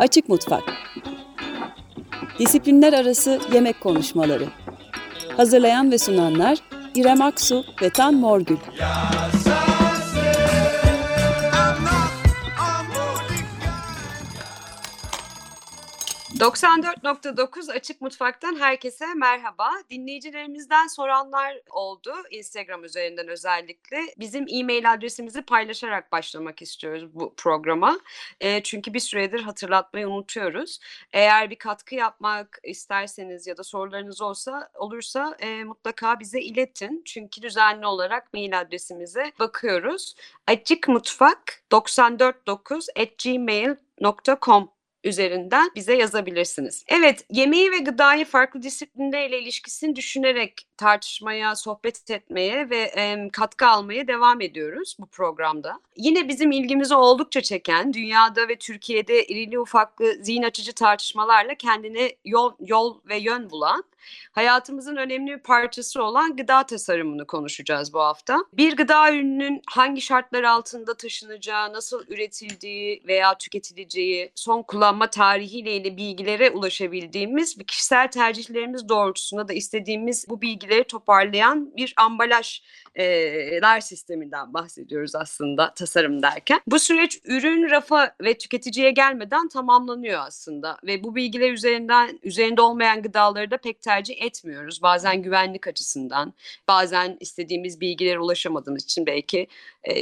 Açık Mutfak. Disiplinler Arası Yemek Konuşmaları. Hazırlayan ve sunanlar İrem Aksu ve Tan Morgül. 94.9 Açık Mutfak'tan herkese merhaba. Dinleyicilerimizden soranlar oldu Instagram üzerinden özellikle. Bizim e-mail adresimizi paylaşarak başlamak istiyoruz bu programa. E, çünkü bir süredir hatırlatmayı unutuyoruz. Eğer bir katkı yapmak isterseniz ya da sorularınız olsa olursa e, mutlaka bize iletin. Çünkü düzenli olarak mail adresimize bakıyoruz. Açıkmutfak 949 at gmail.com üzerinden bize yazabilirsiniz. Evet, yemeği ve gıdayı farklı disiplinlerle ilişkisini düşünerek tartışmaya, sohbet etmeye ve e, katkı almaya devam ediyoruz bu programda. Yine bizim ilgimizi oldukça çeken, dünyada ve Türkiye'de irili ufaklı zihin açıcı tartışmalarla kendine yol, yol ve yön bulan hayatımızın önemli bir parçası olan gıda tasarımını konuşacağız bu hafta. Bir gıda ürününün hangi şartlar altında taşınacağı, nasıl üretildiği veya tüketileceği, son kullanma tarihiyle ilgili bilgilere ulaşabildiğimiz bir kişisel tercihlerimiz doğrultusunda da istediğimiz bu bilgileri toparlayan bir ambalaj ler sisteminden bahsediyoruz aslında tasarım derken. Bu süreç ürün rafa ve tüketiciye gelmeden tamamlanıyor aslında ve bu bilgiler üzerinden üzerinde olmayan gıdaları da pek tercih etmiyoruz. Bazen güvenlik açısından, bazen istediğimiz bilgilere ulaşamadığımız için belki e,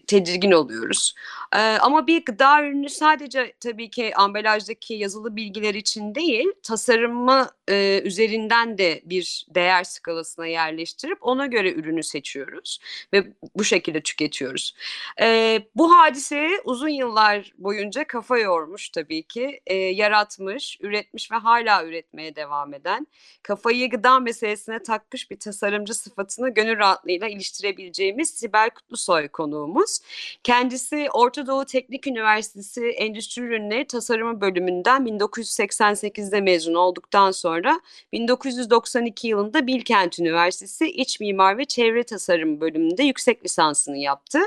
tedirgin oluyoruz. E, ama bir gıda ürünü sadece tabii ki ambalajdaki yazılı bilgiler için değil, tasarımı e, üzerinden de bir değer skalasına yerleştirip ona göre ürünü seçiyoruz ve bu şekilde tüketiyoruz. E, bu hadiseye uzun yıllar boyunca kafa yormuş tabii ki, e, yaratmış, üretmiş ve hala üretmeye devam eden, kafayı gıda meselesine takmış bir tasarımcı sıfatını gönül rahatlığıyla iliştirebileceğimiz Sibel Kutlusoy Soy konuğumuz. Kendisi Orta Doğu Teknik Üniversitesi Endüstri Ürünleri Tasarımı bölümünden 1988'de mezun olduktan sonra 1992 yılında Bilkent Üniversitesi İç Mimar ve Çevre Tasarımı bölümünde yüksek lisansını yaptı.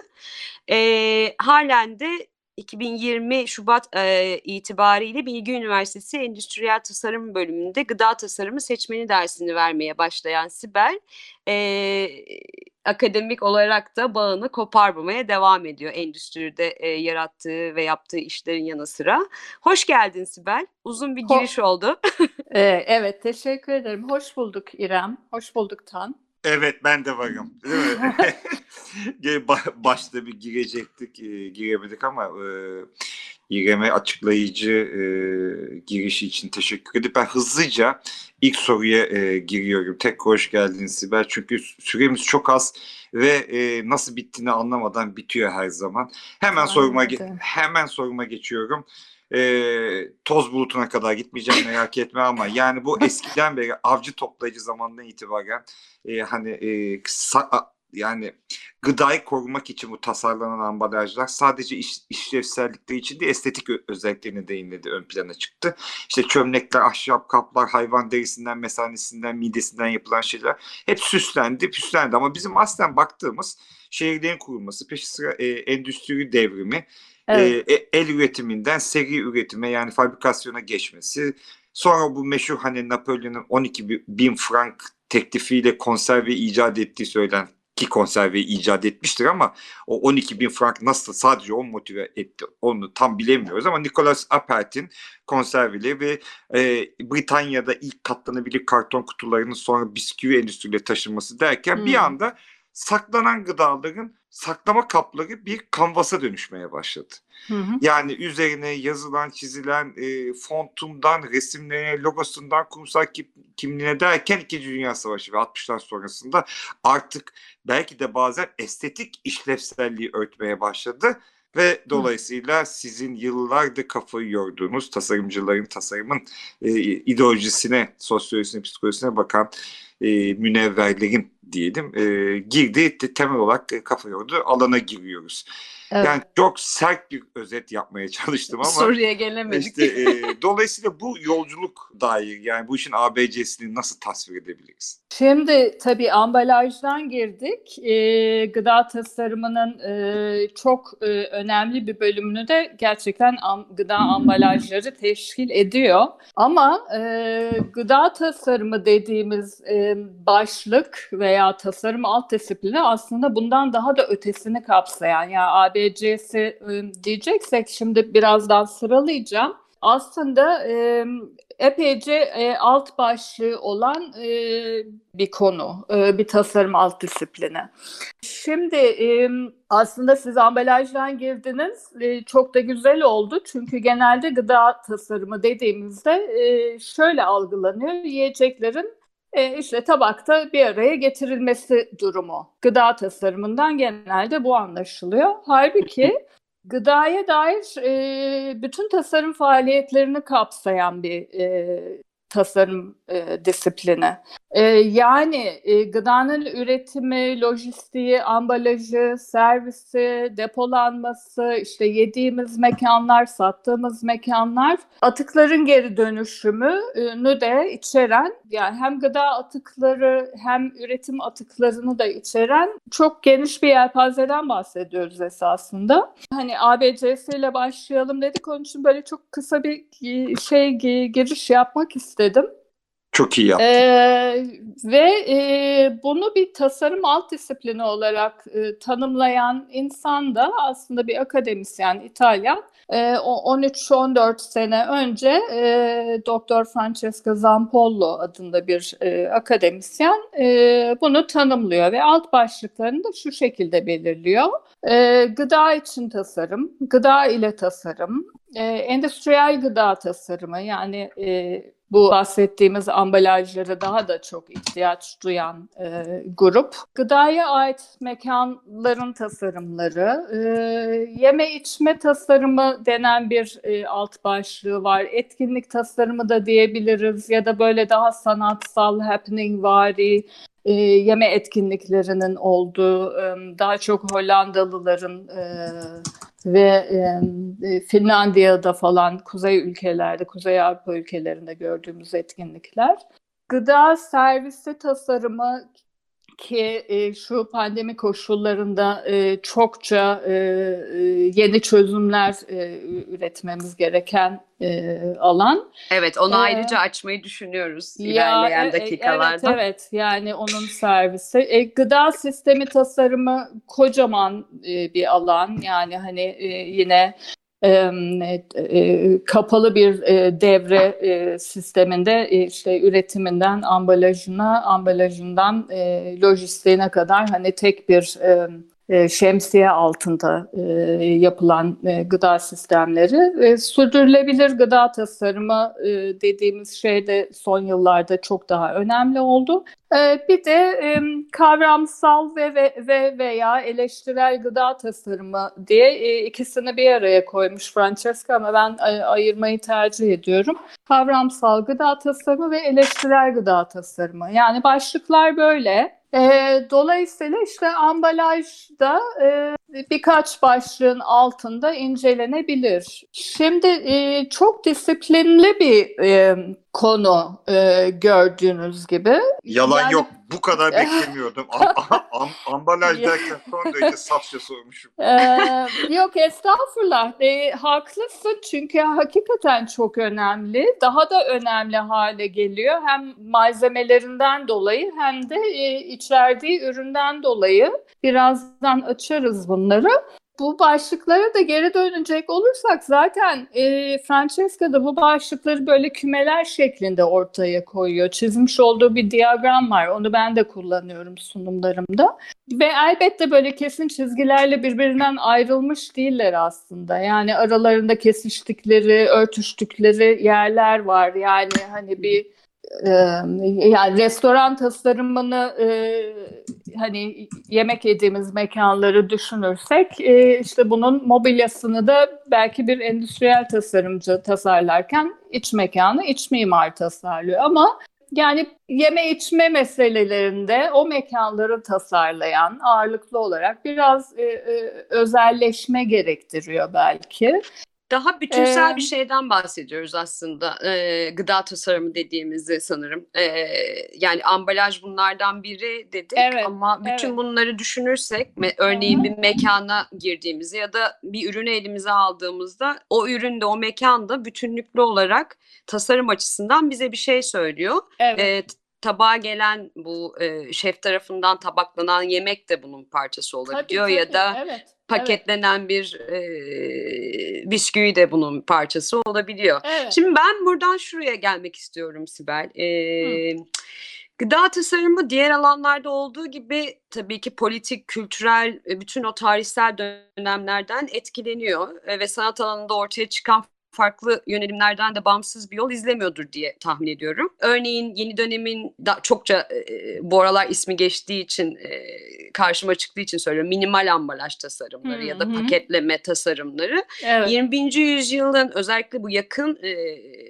E, halen de 2020 Şubat e, itibariyle Bilgi Üniversitesi Endüstriyel Tasarım bölümünde gıda tasarımı seçmeni dersini vermeye başlayan Sibel e, akademik olarak da bağını koparmamaya devam ediyor endüstride e, yarattığı ve yaptığı işlerin yanı sıra. Hoş geldin Sibel. Uzun bir giriş Ho- oldu. ee, evet teşekkür ederim. Hoş bulduk İrem. Hoş bulduk Tan. Evet ben de varım. Değil mi? Başta bir girecektik, e, giremedik ama e, İrem'e açıklayıcı e, girişi için teşekkür edip ben hızlıca ilk soruya e, giriyorum. Tekrar hoş geldin Sibel. Çünkü süremiz çok az ve e, nasıl bittiğini anlamadan bitiyor her zaman. Hemen soruma hemen soruma geçiyorum. E, toz bulutuna kadar gitmeyeceğim merak etme ama yani bu eskiden beri avcı toplayıcı zamandan itibaren e, hani e, sa- yani gıdayı korumak için bu tasarlanan ambalajlar sadece iş, işlevsellikleri için değil estetik özelliklerini değinmedi ön plana çıktı. İşte çömlekler, ahşap kaplar, hayvan derisinden, mesanesinden, midesinden yapılan şeyler hep süslendi, püslendi ama bizim aslen baktığımız şehirlerin kurulması, peşi sıra e, endüstri devrimi, evet. e, el üretiminden seri üretime yani fabrikasyona geçmesi, sonra bu meşhur hani Napolyon'un 12 bin frank teklifiyle konserve icat ettiği söylenen ki konserveyi icat etmiştir ama o 12 bin frank nasıl sadece o motive etti onu tam bilemiyoruz ama Nicholas Appert'in konserveleri ve e, Britanya'da ilk katlanabilir karton kutularının sonra bisküvi endüstriyle taşınması derken hmm. bir anda saklanan gıdaların saklama kapları bir kanvasa dönüşmeye başladı. Hı hı. Yani üzerine yazılan, çizilen e, fontundan, resimlerine, logosundan, kurumsal kimliğine derken İkinci Dünya Savaşı ve 60'lar sonrasında artık belki de bazen estetik işlevselliği örtmeye başladı. Ve dolayısıyla hı. sizin yıllardır kafayı yorduğunuz tasarımcıların tasarımın e, ideolojisine, sosyolojisine, psikolojisine bakan e, münevverlerin diyelim e, girdi te- temel olarak e, kafa yordu alana giriyoruz. Evet. Yani çok sert bir özet yapmaya çalıştım ama Soruya gelemedik. işte e, dolayısıyla bu yolculuk dair yani bu işin ABC'sini nasıl tasvir edebiliriz? Şimdi tabii ambalajdan girdik. Ee, gıda tasarımının e, çok e, önemli bir bölümünü de gerçekten am- gıda ambalajları teşkil ediyor. Ama e, gıda tasarımı dediğimiz e, başlık veya tasarım alt disiplini aslında bundan daha da ötesini kapsayan yani ABC'si diyeceksek şimdi birazdan sıralayacağım. Aslında epeyce e, alt başlığı olan e, bir konu, e, bir tasarım alt disiplini. Şimdi aslında siz ambalajdan girdiniz, çok da güzel oldu çünkü genelde gıda tasarımı dediğimizde şöyle algılanıyor, yiyeceklerin e, işte tabakta bir araya getirilmesi durumu. Gıda tasarımından genelde bu anlaşılıyor. Halbuki gıdaya dair e, bütün tasarım faaliyetlerini kapsayan bir e, tasarım e, disiplini. E, yani e, gıdanın üretimi, lojistiği, ambalajı, servisi, depolanması, işte yediğimiz mekanlar, sattığımız mekanlar, atıkların geri dönüşümünü de içeren, yani hem gıda atıkları hem üretim atıklarını da içeren çok geniş bir yelpazeden bahsediyoruz esasında. Hani ABC'siyle başlayalım dedik, onun için böyle çok kısa bir şey giriş yapmak istedim. Çok iyi yaptın. Ee, ve e, bunu bir tasarım alt disiplini olarak e, tanımlayan insan da aslında bir akademisyen İtalyan. E, o 13-14 sene önce e, Doktor Francesca Zampollo adında bir e, akademisyen e, bunu tanımlıyor ve alt başlıklarını da şu şekilde belirliyor. E, gıda için tasarım, gıda ile tasarım, e, endüstriyel gıda tasarımı yani e, bu bahsettiğimiz ambalajlara daha da çok ihtiyaç duyan e, grup. Gıdaya ait mekanların tasarımları, e, yeme içme tasarımı denen bir e, alt başlığı var. Etkinlik tasarımı da diyebiliriz ya da böyle daha sanatsal, happening vari e, yeme etkinliklerinin olduğu, e, daha çok Hollandalıların e, ve e, Finlandiya'da falan kuzey ülkelerde, Kuzey Avrupa ülkelerinde gördüğümüz etkinlikler. Gıda servisi tasarımı ki e, şu pandemi koşullarında e, çokça e, yeni çözümler e, üretmemiz gereken e, alan. Evet, onu Ee, ayrıca açmayı düşünüyoruz ilerleyen e, dakikalarda. Evet, evet. Yani onun servisi. E, gıda sistemi tasarımı kocaman e, bir alan. Yani hani e, yine e, e, kapalı bir e, devre e, sisteminde e, işte üretiminden ambalajına, ambalajından e, lojistiğine kadar hani tek bir e, e, şemsiye altında e, yapılan e, gıda sistemleri. E, sürdürülebilir gıda tasarımı e, dediğimiz şey de son yıllarda çok daha önemli oldu. E, bir de e, kavramsal ve, ve, ve veya eleştirel gıda tasarımı diye e, ikisini bir araya koymuş Francesca ama ben e, ayırmayı tercih ediyorum. Kavramsal gıda tasarımı ve eleştirel gıda tasarımı. Yani başlıklar böyle. E, dolayısıyla işte ambalajda e, birkaç başlığın altında incelenebilir. Şimdi e, çok disiplinli bir e, konu e, gördüğünüz gibi. Yalan Yani- yok. Bu kadar beklemiyordum. Am- am- ambalaj derken son derece safça sormuşum. Ee, yok estağfurullah. E, haklısın çünkü hakikaten çok önemli. Daha da önemli hale geliyor. Hem malzemelerinden dolayı hem de e, içerdiği üründen dolayı. Birazdan açarız bunları. Bu başlıklara da geri dönecek olursak zaten e, Francesca da bu başlıkları böyle kümeler şeklinde ortaya koyuyor. Çizmiş olduğu bir diyagram var. Onu ben de kullanıyorum sunumlarımda. Ve elbette böyle kesin çizgilerle birbirinden ayrılmış değiller aslında. Yani aralarında kesiştikleri, örtüştükleri yerler var. Yani hani bir yani restoran tasarımını e, hani yemek yediğimiz mekanları düşünürsek e, işte bunun mobilyasını da belki bir endüstriyel tasarımcı tasarlarken iç mekanı iç mimar tasarlıyor ama Yani yeme içme meselelerinde o mekanları tasarlayan ağırlıklı olarak biraz e, e, özelleşme gerektiriyor belki. Daha bütünsel Ee, bir şeyden bahsediyoruz aslında. Ee, gıda tasarımı dediğimizde sanırım. Ee, yani ambalaj bunlardan biri dedik Evet, ama bütün evet. bunları düşünürsek örneğin bir mekana girdiğimizde ya da bir ürünü elimize aldığımızda o üründe o mekanda bütünlüklü olarak tasarım açısından bize bir şey söylüyor. Evet. T- tabağa gelen bu e, şef tarafından tabaklanan yemek de bunun parçası Tabii, olabiliyor ya tabii, da evet, evet. paketlenen bir e, bisküvi de bunun parçası olabiliyor. Evet. Şimdi ben buradan şuraya gelmek istiyorum Sibel. E, gıda tasarımı diğer alanlarda olduğu gibi tabii ki politik, kültürel, e, bütün o tarihsel dönemlerden etkileniyor E, ve sanat alanında ortaya çıkan farklı yönelimlerden de bağımsız bir yol izlemiyordur diye tahmin ediyorum. Örneğin yeni dönemin da çokça e, bu aralar ismi geçtiği için e, karşıma çıktığı için söylüyorum. Minimal ambalaj tasarımları Hı ya da paketleme tasarımları. evet. 21. yüzyılın özellikle bu yakın e,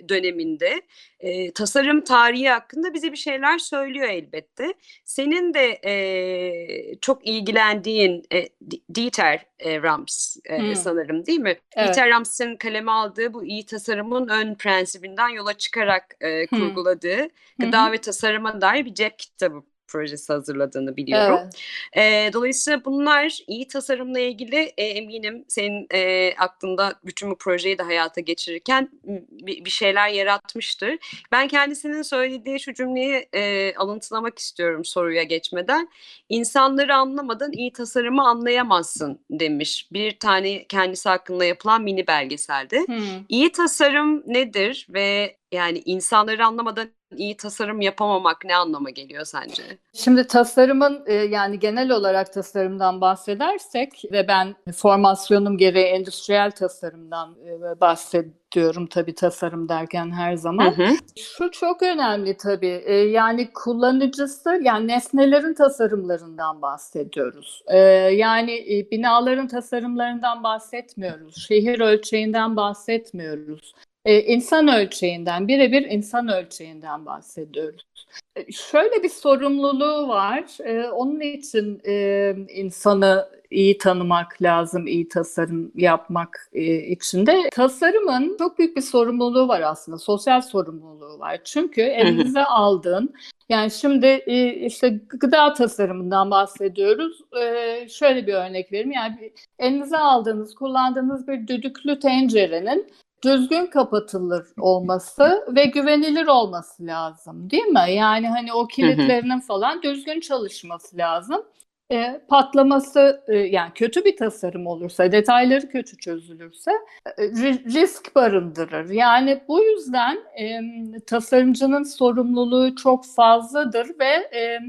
döneminde e, tasarım tarihi hakkında bize bir şeyler söylüyor elbette. Senin de e, çok ilgilendiğin e, Dieter e, Rams e, Hı. sanırım değil mi? Evet. Dieter Rams'ın kaleme aldığı bu iyi tasarımın ön prensibinden yola çıkarak e, kurguladığı Hı gıda hı. ve tasarıma dair bir cep kitabı projesi hazırladığını biliyorum. Evet. Eee, dolayısıyla bunlar iyi tasarımla ilgili e, eminim senin e, aklında bütün bu projeyi de hayata geçirirken bir, bir şeyler yaratmıştır. Ben kendisinin söylediği şu cümleyi e, alıntılamak istiyorum soruya geçmeden. İnsanları anlamadan iyi tasarımı anlayamazsın demiş. Bir tane kendisi hakkında yapılan mini belgeselde. Hı. İyi tasarım nedir ve yani insanları anlamadan iyi tasarım yapamamak ne anlama geliyor sence? Şimdi tasarımın e, yani genel olarak tasarımdan bahsedersek ve ben formasyonum gereği endüstriyel tasarımdan e, bahsediyorum tabii tasarım derken her zaman. Hı hı. Şu çok önemli tabii. E, yani kullanıcısı yani nesnelerin tasarımlarından bahsediyoruz. E, yani e, binaların tasarımlarından bahsetmiyoruz. Şehir ölçeğinden bahsetmiyoruz. E, insan ölçeğinden, birebir insan ölçeğinden bahsediyoruz. E, Şöyle bir sorumluluğu var. E, onun için e, insanı iyi tanımak lazım, iyi tasarım yapmak e, için de. Tasarımın çok büyük bir sorumluluğu var aslında, sosyal sorumluluğu var. Çünkü elinize aldığın, yani şimdi e, işte gıda tasarımından bahsediyoruz. E, şöyle bir örnek vereyim. Yani elinize aldığınız, kullandığınız bir düdüklü tencerenin düzgün kapatılır olması ve güvenilir olması lazım, değil mi? Yani hani o kilitlerinin falan düzgün çalışması lazım. E, patlaması e, yani kötü bir tasarım olursa, detayları kötü çözülürse e, ri- risk barındırır. Yani bu yüzden e, tasarımcının sorumluluğu çok fazladır ve e,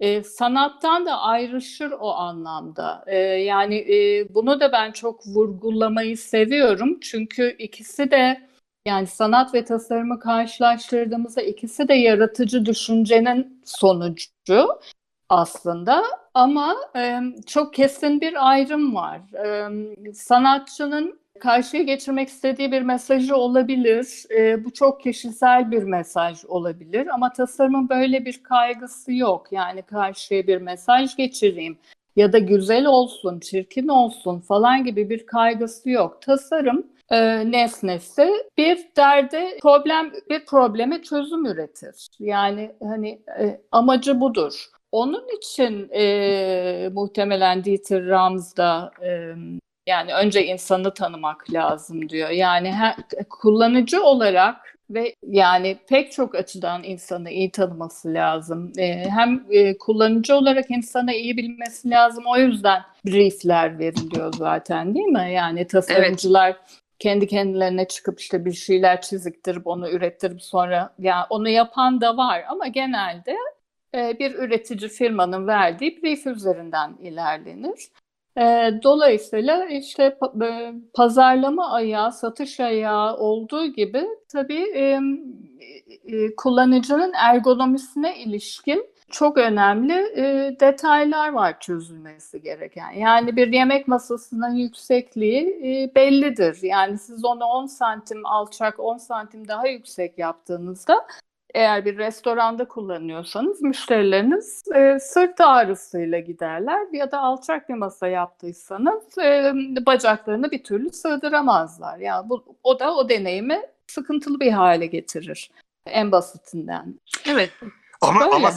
e, sanattan da ayrışır o anlamda. E, yani e, bunu da ben çok vurgulamayı seviyorum. Çünkü ikisi de yani sanat ve tasarımı karşılaştırdığımızda ikisi de yaratıcı düşüncenin sonucu aslında. Ama e, çok kesin bir ayrım var. E, sanatçının karşıya geçirmek istediği bir mesajı olabilir. E, bu çok kişisel bir mesaj olabilir ama tasarımın böyle bir kaygısı yok. Yani karşıya bir mesaj geçireyim ya da güzel olsun, çirkin olsun falan gibi bir kaygısı yok. Tasarım e, nesnesi bir derde problem bir probleme çözüm üretir. Yani hani e, amacı budur. Onun için e, muhtemelen Dieter Rams da e, yani önce insanı tanımak lazım diyor. Yani her, kullanıcı olarak ve yani pek çok açıdan insanı iyi tanıması lazım. Ee, hem e, kullanıcı olarak insanı iyi bilmesi lazım. O yüzden briefler veriliyor zaten değil mi? Yani tasarımcılar kendi kendilerine çıkıp işte bir şeyler çiziktirip onu ürettirip sonra yani onu yapan da var ama genelde e, bir üretici firmanın verdiği brief üzerinden ilerlenir. E, dolayısıyla işte e, pazarlama ayağı, satış ayağı olduğu gibi tabii e, e, kullanıcının ergonomisine ilişkin çok önemli e, detaylar var çözülmesi gereken. Yani bir yemek masasının yüksekliği e, bellidir. Yani siz onu 10 santim alçak, 10 santim daha yüksek yaptığınızda eğer bir restoranda kullanıyorsanız müşterileriniz e, sırt ağrısıyla giderler ya da alçak bir masa yaptıysanız e, bacaklarını bir türlü sığdıramazlar. Yani bu o da o deneyimi sıkıntılı bir hale getirir en basitinden. Evet. Ama Böyle. ama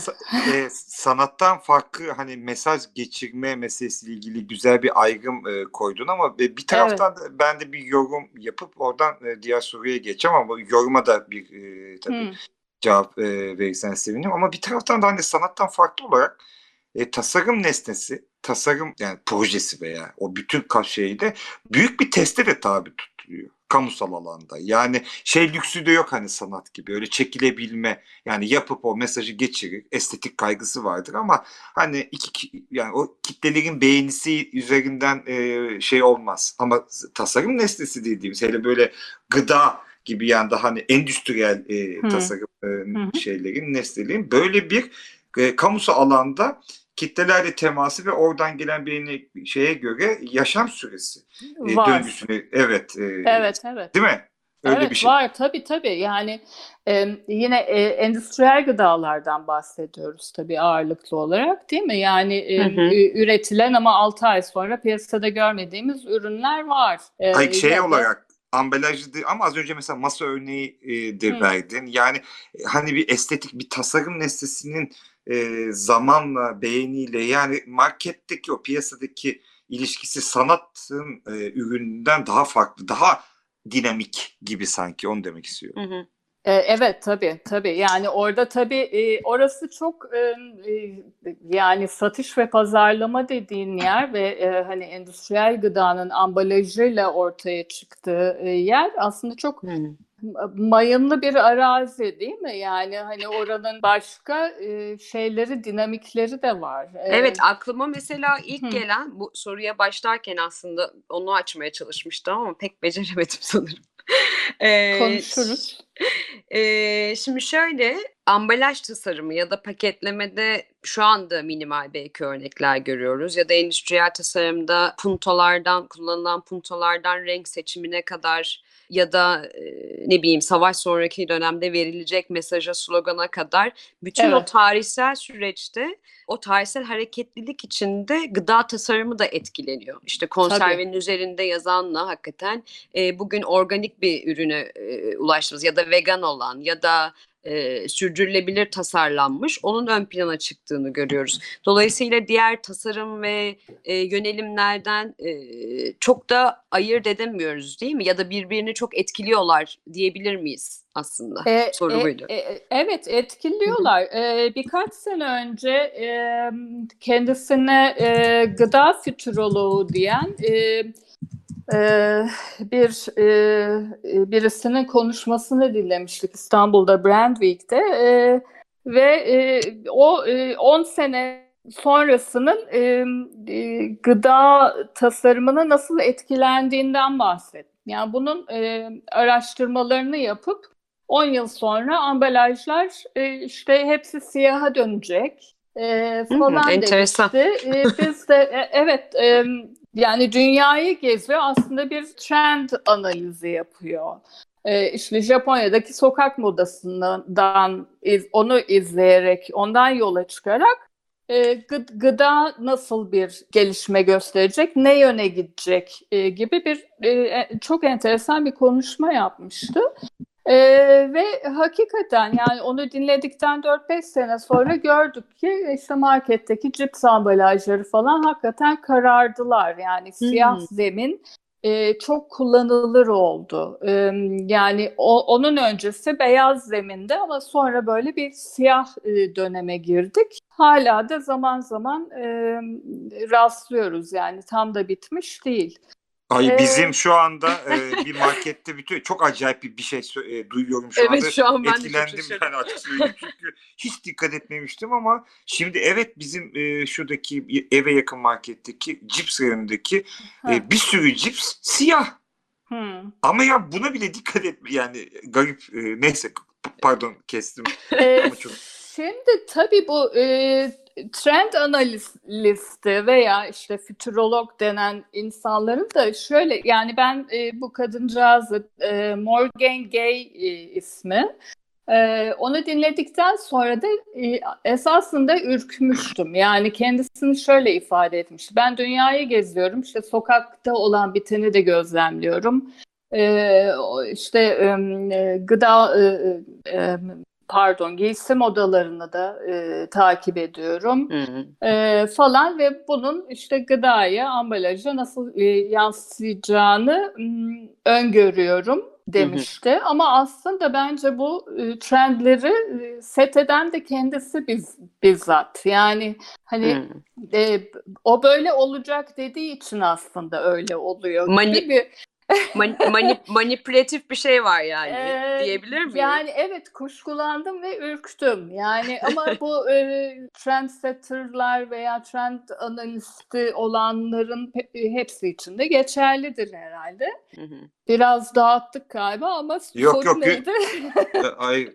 e, sanattan farklı hani mesaj geçirme meselesiyle ilgili güzel bir ayrım e, koydun ama e, bir taraftan da ben de bir yorum yapıp oradan e, diğer soruya geçeceğim ama bu yoruma da bir e, tabii Hı. Cevap e, verirsen sevinirim. Ama bir taraftan da hani sanattan farklı olarak e, tasarım nesnesi, tasarım yani projesi veya o bütün ka- şeyde büyük bir teste de tabi tutuluyor kamusal alanda. Yani şey lüksü de yok hani sanat gibi öyle çekilebilme yani yapıp o mesajı geçirir estetik kaygısı vardır ama hani iki ki- yani o kitlelerin beğenisi üzerinden e, şey olmaz ama tasarım nesnesi dediğimiz hele böyle gıda gibi yani daha hani endüstriyel e, tasarım e, şeylerin nesnelerin böyle bir e, kamusal alanda kitlelerle teması ve oradan gelen beğeni şeye göre yaşam süresi e, Var. döngüsüne evet e, Evet, evet. değil mi? Öyle evet bir şey. var tabii tabii yani e, yine e, endüstriyel gıdalardan bahsediyoruz tabii ağırlıklı olarak değil mi? Yani e, Hı hı. üretilen ama 6 ay sonra piyasada görmediğimiz ürünler var. E, Hayır şey ya olarak ambalajlı değil ama az önce mesela masa örneği e, de verdin. Yani e, hani bir estetik bir tasarım nesnesinin e, zamanla beğeniyle yani marketteki o piyasadaki ilişkisi sanatın e, ürününden daha farklı, daha dinamik gibi sanki onu demek istiyorum. Hı hı. E, evet tabii tabii yani orada tabii e, orası çok e, yani satış ve pazarlama dediğin yer ve e, hani endüstriyel gıdanın ambalajıyla ortaya çıktığı e, yer aslında çok mayınlı bir arazi değil mi? Yani hani oranın başka e, şeyleri, dinamikleri de var. E, Evet aklıma mesela ilk Hı. gelen bu soruya başlarken aslında onu açmaya çalışmıştım ama pek beceremedim sanırım. Konuşuruz. Ee, şimdi şöyle ambalaj tasarımı ya da paketlemede şu anda minimal belki örnekler görüyoruz ya da endüstriyel tasarımda puntolardan kullanılan puntolardan renk seçimine kadar ya da e, ne bileyim savaş sonraki dönemde verilecek mesaja slogana kadar bütün o Evet. tarihsel süreçte o tarihsel hareketlilik içinde gıda tasarımı da etkileniyor. İşte konservenin üzerinde yazanla hakikaten e, bugün organik bir ürüne e, ulaştığımız ya da vegan olan ya da e, sürdürülebilir tasarlanmış onun ön plana çıktığını görüyoruz. Dolayısıyla diğer tasarım ve e, yönelimlerden e, çok da ayırt edemiyoruz değil mi? Ya da birbirini çok etkiliyorlar diyebilir miyiz aslında? E, Soru e, buydu. e, evet etkiliyorlar. E, birkaç sene önce e, kendisine e, gıda fütüroloğu diyen e, bir e, birisinin konuşmasını dinlemiştik İstanbul'da Brand Week'te ve e, o 10 sene sonrasının e, e, gıda tasarımına nasıl etkilendiğinden bahsetti. Yani bunun e, araştırmalarını yapıp 10 yıl sonra ambalajlar e, işte hepsi siyaha dönecek e, falan enteresan. demişti. E, biz de e, evet e, yani dünyayı geziyor aslında bir trend analizi yapıyor. E, işte Japonya'daki sokak modasından onu izleyerek ondan yola çıkarak e, gı- gıda nasıl bir gelişme gösterecek, ne yöne gidecek e, gibi bir e, çok enteresan bir konuşma yapmıştı. E, ve hakikaten yani onu dinledikten 4-5 sene sonra gördük ki işte marketteki cips ambalajları falan hakikaten karardılar. Yani siyah Hmm. zemin e, çok kullanılır oldu. E, yani o, onun öncesi beyaz zeminde ama sonra böyle bir siyah e, döneme girdik. Hala da zaman zaman e, rastlıyoruz yani tam da bitmiş değil. Ay Ee, bizim şu anda e, bir markette bütün çok acayip bir, bir şey e, duyuyorum şu Evet, anda. şu an ben de Etkilendim şaşırdım. yani açık söyleyeyim çünkü hiç dikkat etmemiştim ama şimdi evet bizim e, şuradaki eve yakın marketteki cips reyonundaki e, bir sürü cips siyah. Hmm. Ama ya buna bile dikkat etme yani garip e, neyse pardon kestim. Ee, çok- Şimdi tabii bu e, trend analisti veya işte fütürolog denen insanların da şöyle yani ben e, bu kadıncağızı e, Morgan Gay e, ismi Ee, onu dinledikten sonra da e, esasında ürkmüştüm. Yani kendisini şöyle ifade etmiş. Ben dünyayı geziyorum, işte sokakta olan biteni de gözlemliyorum. Ee, işte e, gıda e, e, pardon giysi modalarını da e, takip ediyorum Hı hı. e, falan ve bunun işte gıdaya, ambalaja nasıl e, yansıyacağını m, öngörüyorum demişti. Ama aslında bence bu e, trendleri e, set eden de kendisi biz, bizzat. Yani hani Hı. e, o böyle olacak dediği için aslında öyle oluyor. gibi Bir Mani- manip- manipülatif bir şey var yani Ee, diyebilir miyim? Yani evet kuşkulandım ve ürktüm. Yani ama bu e, trendsetterlar veya trend analisti olanların hepsi için de geçerlidir herhalde. Hı hı. Biraz dağıttık galiba ama Yok, soru yok, neydi? E, Ay,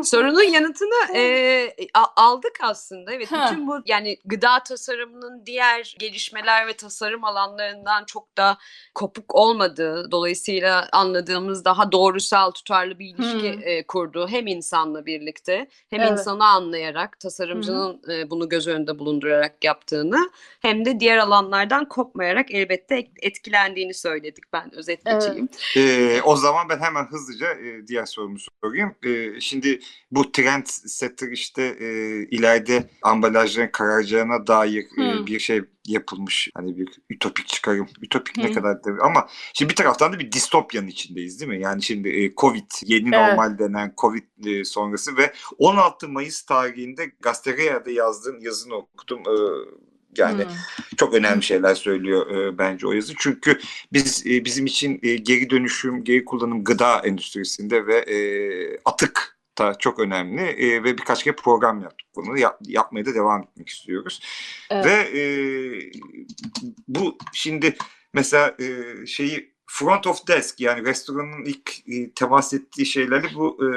e, Sorunun yanıtını e, aldık aslında. Evet, Ha. bütün bu yani gıda tasarımının diğer gelişmeler ve tasarım alanlarından çok da kopuk olmadığı, dolayısıyla anladığımız daha doğrusal, tutarlı bir ilişki Hmm. e, kurduğu hem insanla birlikte hem Evet. insanı anlayarak, tasarımcının e, bunu göz önünde bulundurarak yaptığını hem de diğer alanlardan kopmayarak elbette et- etkilendiğini söyledik. Ben özet Evet. Geçeyim. e, o zaman ben hemen hızlıca e, diğer sorumu sorayım. E, şimdi bu trend setter işte e, ileride ambalajların kararacağına dair e, Hmm. bir şey yapılmış. Hani bir ütopik çıkarım. Ütopik ne Hı. kadar da ama şimdi bir taraftan da bir distopyanın içindeyiz değil mi? Yani şimdi e, Covid, yeni Evet. normal denen Covid e, sonrası ve 16 Mayıs tarihinde Gazeterea'da yazdığın yazını okudum. E, yani Hmm. çok önemli şeyler söylüyor e, bence o yazı. Çünkü biz e, bizim için e, geri dönüşüm, geri kullanım gıda endüstrisinde ve e, atık da çok önemli e, ve birkaç kere program yaptık bunu. Yap- yapmaya da devam etmek istiyoruz. Evet. Ve e, bu şimdi mesela e, şeyi front of desk yani restoranın ilk e, temas ettiği şeyleri bu e,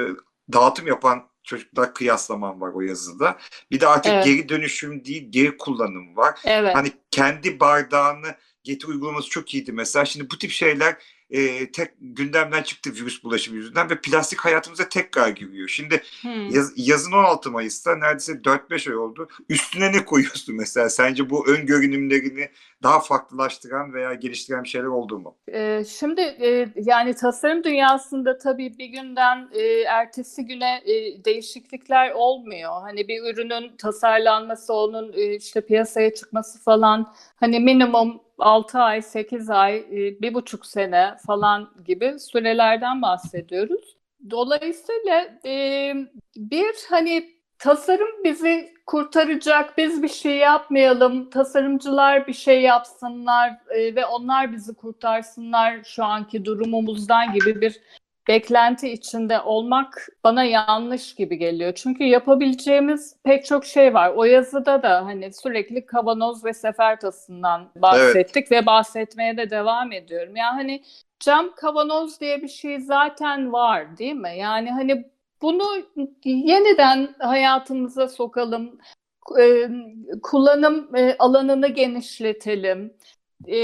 dağıtım yapan çocuklar kıyaslaman var o yazıda. Bir de artık Evet. geri dönüşüm değil geri kullanım var. Evet. Hani kendi bardağını getir uygulaması çok iyiydi mesela. Şimdi bu tip şeyler e, tek gündemden çıktı virüs bulaşımı yüzünden ve plastik hayatımıza tekrar giriyor. Şimdi Hmm. yaz- yazın 16 Mayıs'ta neredeyse 4-5 ay oldu. Üstüne ne koyuyorsun mesela? Sence bu ön görünümlerini daha farklılaştıran veya geliştiren şeyler oldu mu? Ee, şimdi e, yani tasarım dünyasında tabii bir günden e, ertesi güne e, değişiklikler olmuyor. Hani bir ürünün tasarlanması, onun e, işte piyasaya çıkması falan hani minimum 6 ay, 8 ay, e, bir buçuk sene falan gibi sürelerden bahsediyoruz. Dolayısıyla e, bir hani tasarım bizi kurtaracak, biz bir şey yapmayalım, tasarımcılar bir şey yapsınlar e, ve onlar bizi kurtarsınlar şu anki durumumuzdan gibi bir beklenti içinde olmak bana yanlış gibi geliyor. Çünkü yapabileceğimiz pek çok şey var. O yazıda da hani sürekli kavanoz ve sefer tasından bahsettik ve bahsetmeye de devam ediyorum. Yani hani cam kavanoz diye bir şey zaten var değil mi? Yani hani bunu yeniden hayatımıza sokalım, kullanım alanını genişletelim. E,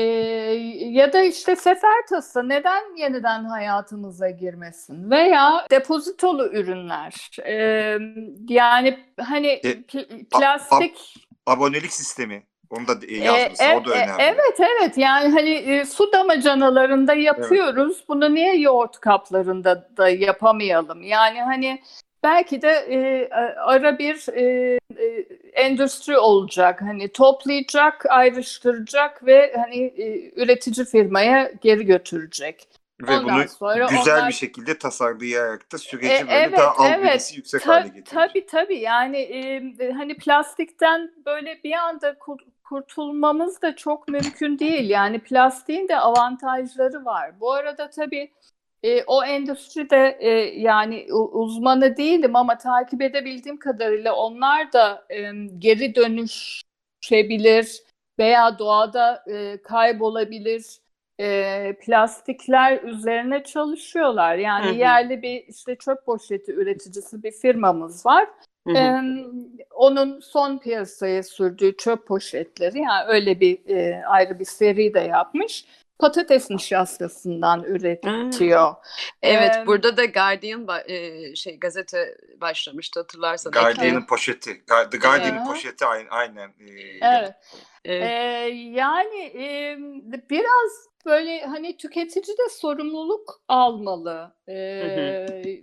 ya da işte sefer tası neden yeniden hayatımıza girmesin? Veya depozitolu ürünler. E, yani hani E, pl- plastik Abonelik sistemi. Onu da e, e, yazmışsın. e, o da önemli. Evet evet yani hani e, su damacanalarında yapıyoruz. Bunu niye yoğurt kaplarında da yapamayalım? Yani hani belki de e, ara bir e, e, endüstri olacak. Hani toplayacak, ayrıştıracak ve hani e, üretici firmaya geri götürecek. Ve Ondan bunu sonra güzel onlar- bir şekilde tasarlayarak da süreci E, böyle evet, daha albenisi evet. yüksek Ta- hale getirecek. Tabii tabii yani e, hani plastikten böyle bir anda kur- kurtulmamız da çok mümkün değil. Yani plastiğin de avantajları var. Bu arada tabii e, o endüstride e, yani uzmanı değilim ama takip edebildiğim kadarıyla onlar da e, geri dönüşebilir veya doğada e, kaybolabilir e, plastikler üzerine çalışıyorlar. Yani Hı hı. yerli bir işte çöp poşeti üreticisi bir firmamız var. Hı hı. Ee, onun son piyasaya sürdüğü çöp poşetleri yani öyle bir e, ayrı bir seri de yapmış. Patates nişastasından üretiyor. Evet, Ee, burada da Guardian ba- e, şey gazete başlamıştı hatırlarsan. Guardian'ın poşeti. The Guardian'ın Evet. poşeti aynen. aynen. e, Evet. Ee, Ee, yani e, biraz böyle hani tüketici de sorumluluk almalı. Ee,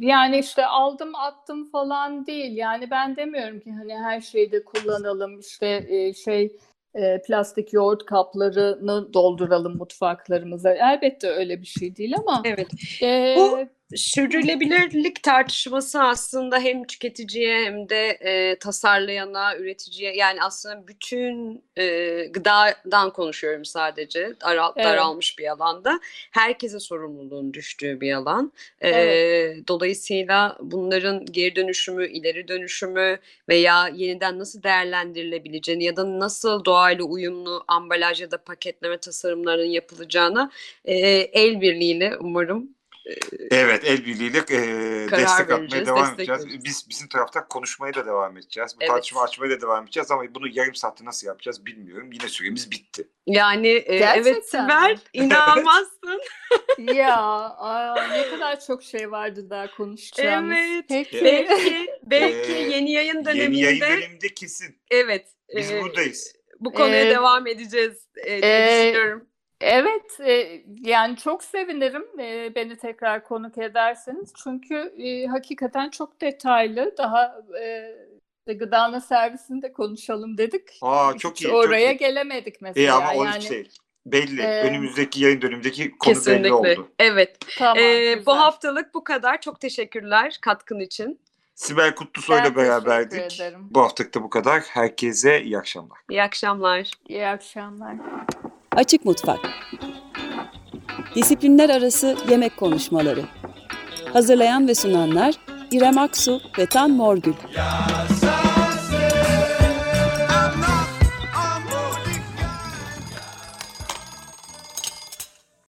yani işte aldım attım falan değil. Yani ben demiyorum ki hani her şeyde kullanalım işte e, şey e, plastik yoğurt kaplarını dolduralım mutfaklarımıza. Elbette öyle bir şey değil ama evet. e, Bu sürdürülebilirlik tartışması aslında hem tüketiciye hem de e, tasarlayana, üreticiye yani aslında bütün e, gıdadan konuşuyorum sadece Daral, Evet. daralmış bir alanda. Herkese sorumluluğun düştüğü bir alan. E, Evet. Dolayısıyla bunların geri dönüşümü, ileri dönüşümü veya yeniden nasıl değerlendirilebileceğini ya da nasıl doğayla uyumlu ambalaj ya da paketleme tasarımlarının yapılacağına e, el birliğiyle umarım Evet el birliğiyle e, destek atmaya devam destek edeceğiz. vereceğiz. Biz bizim taraftan konuşmaya da devam edeceğiz. Bu Evet. tartışma açmaya da devam edeceğiz ama bunu yarım saatte nasıl yapacağız bilmiyorum. Yine süremiz bitti. Yani e, evet Gerçekten? Sibel inanmazsın. ya aa, ne kadar çok şey vardı daha konuşacağımız. Evet. Peki. belki belki Ee, yeni yayın döneminde Yeni yayın döneminde kesin. evet Biz e, buradayız. bu konuya Ee, devam edeceğiz e, diye e, düşünüyorum. Evet, e, yani çok sevinirim e, beni tekrar konuk ederseniz. Çünkü e, hakikaten çok detaylı. Daha e, gıdana servisinde konuşalım dedik. Aa çok Hiç iyi. oraya çok iyi. gelemedik mesela. İyi ama o yani, şey belli. Ee, Önümüzdeki yayın dönemindeki konu belli Kesinlikle. oldu. Evet. Tamam, E, güzel. bu haftalık bu kadar. Çok teşekkürler katkın için. Sibel Kutlusoy'la beraberdik. ederim. Bu haftalık da bu kadar. Herkese iyi akşamlar. İyi akşamlar. İyi akşamlar. Açık Mutfak. Disiplinler Arası Yemek Konuşmaları. Hazırlayan ve sunanlar İrem Aksu ve Tan Morgül. Yaz